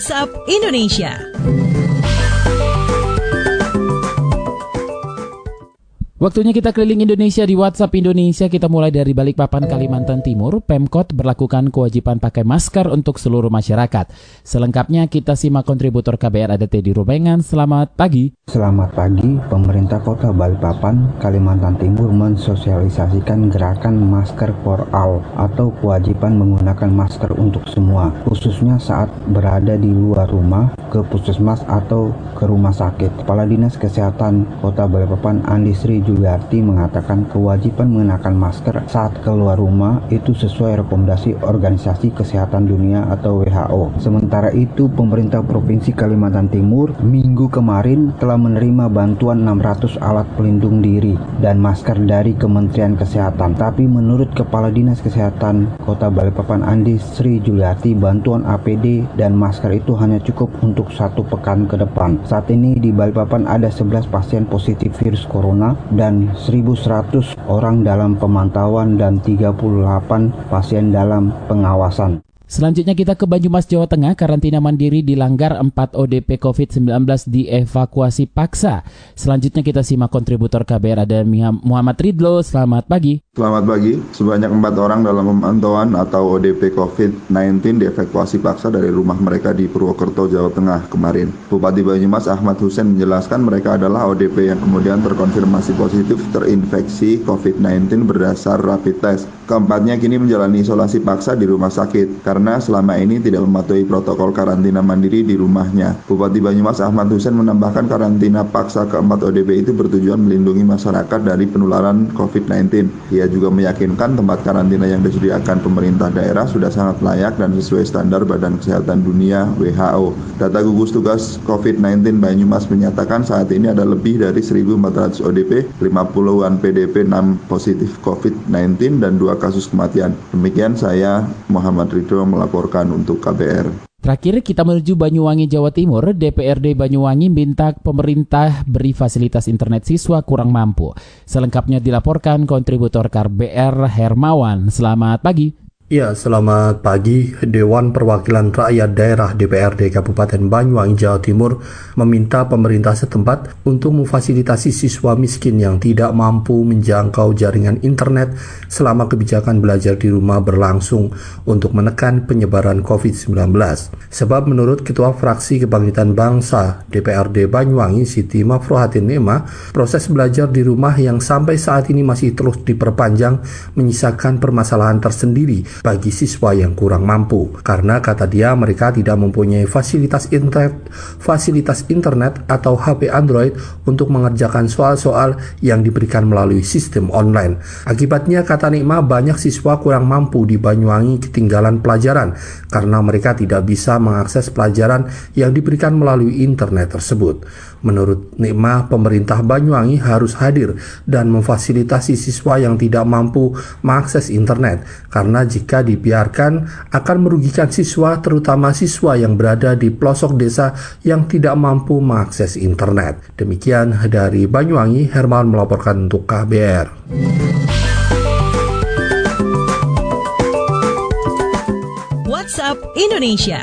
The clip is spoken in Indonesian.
WhatsApp Indonesia. Waktunya kita keliling Indonesia di WhatsApp Indonesia. Kita mulai dari Balikpapan, Kalimantan Timur. Pemkot berlakukan kewajiban pakai masker untuk seluruh masyarakat. Selengkapnya kita simak kontributor KBR ada Teddy Rubengan. Selamat pagi. Selamat pagi. Pemerintah Kota Balikpapan, Kalimantan Timur mensosialisasikan gerakan masker for all atau kewajiban menggunakan masker untuk semua, khususnya saat berada di luar rumah, ke puskesmas atau ke rumah sakit. Kepala Dinas Kesehatan Kota Balikpapan Andi Sri Juliarti mengatakan kewajiban mengenakan masker saat keluar rumah itu sesuai rekomendasi Organisasi Kesehatan Dunia atau WHO. Sementara itu, pemerintah Provinsi Kalimantan Timur minggu kemarin telah menerima bantuan 600 alat pelindung diri dan masker dari Kementerian Kesehatan. Tapi menurut Kepala Dinas Kesehatan Kota Balikpapan Andi Sri Juliarti, bantuan APD dan masker itu hanya cukup untuk satu pekan ke depan. Saat ini di Balikpapan ada 11 pasien positif virus corona dan 1.100 orang dalam pemantauan dan 38 pasien dalam pengawasan. Selanjutnya kita ke Banyumas, Jawa Tengah. Karantina mandiri dilanggar 4 ODP COVID-19 dievakuasi paksa. Selanjutnya kita simak kontributor KBR ada Muhammad Ridlo. Selamat pagi. Selamat pagi. Sebanyak empat orang dalam pemantauan atau ODP COVID-19 dievakuasi paksa dari rumah mereka di Purwokerto, Jawa Tengah kemarin. Bupati Banyumas Ahmad Hussein menjelaskan mereka adalah ODP yang kemudian terkonfirmasi positif terinfeksi COVID-19 berdasar rapid test. Keempatnya kini menjalani isolasi paksa di rumah sakit karena selama ini tidak mematuhi protokol karantina mandiri di rumahnya. Bupati Banyumas Ahmad Hussein menambahkan karantina paksa keempat ODP itu bertujuan melindungi masyarakat dari penularan COVID-19. Ia juga meyakinkan tempat karantina yang disediakan pemerintah daerah sudah sangat layak dan sesuai standar Badan Kesehatan Dunia WHO. Data gugus tugas COVID-19 Banyumas menyatakan saat ini ada lebih dari 1.400 ODP, 50-an PDP 6 positif COVID-19 dan 2 kasus kematian. Demikian saya Muhammad Ridho melaporkan untuk KBR. Terakhir kita menuju Banyuwangi, Jawa Timur. DPRD Banyuwangi minta pemerintah beri fasilitas internet siswa kurang mampu. Selengkapnya dilaporkan kontributor KBR Hermawan. Selamat pagi. Ya, selamat pagi. Dewan Perwakilan Rakyat Daerah DPRD Kabupaten Banyuwangi, Jawa Timur meminta pemerintah setempat untuk memfasilitasi siswa miskin yang tidak mampu menjangkau jaringan internet selama kebijakan belajar di rumah berlangsung untuk menekan penyebaran COVID-19. Sebab menurut Ketua Fraksi Kebangkitan Bangsa DPRD Banyuwangi, Siti Mafrohatin Nema, proses belajar di rumah yang sampai saat ini masih terus diperpanjang menyisakan permasalahan tersendiri bagi siswa yang kurang mampu. Karena kata dia mereka tidak mempunyai fasilitas internet, fasilitas internet atau HP Android untuk mengerjakan soal-soal yang diberikan melalui sistem online. Akibatnya kata Nikma banyak siswa kurang mampu di Banyuwangi ketinggalan pelajaran karena mereka tidak bisa mengakses pelajaran yang diberikan melalui internet tersebut. Menurut Nikma, pemerintah Banyuwangi harus hadir dan memfasilitasi siswa yang tidak mampu mengakses internet karena jika dibiarkan akan merugikan siswa terutama siswa yang berada di pelosok desa yang tidak mampu mengakses internet. Demikian dari Banyuwangi, Herman melaporkan untuk KBR. WhatsApp Indonesia.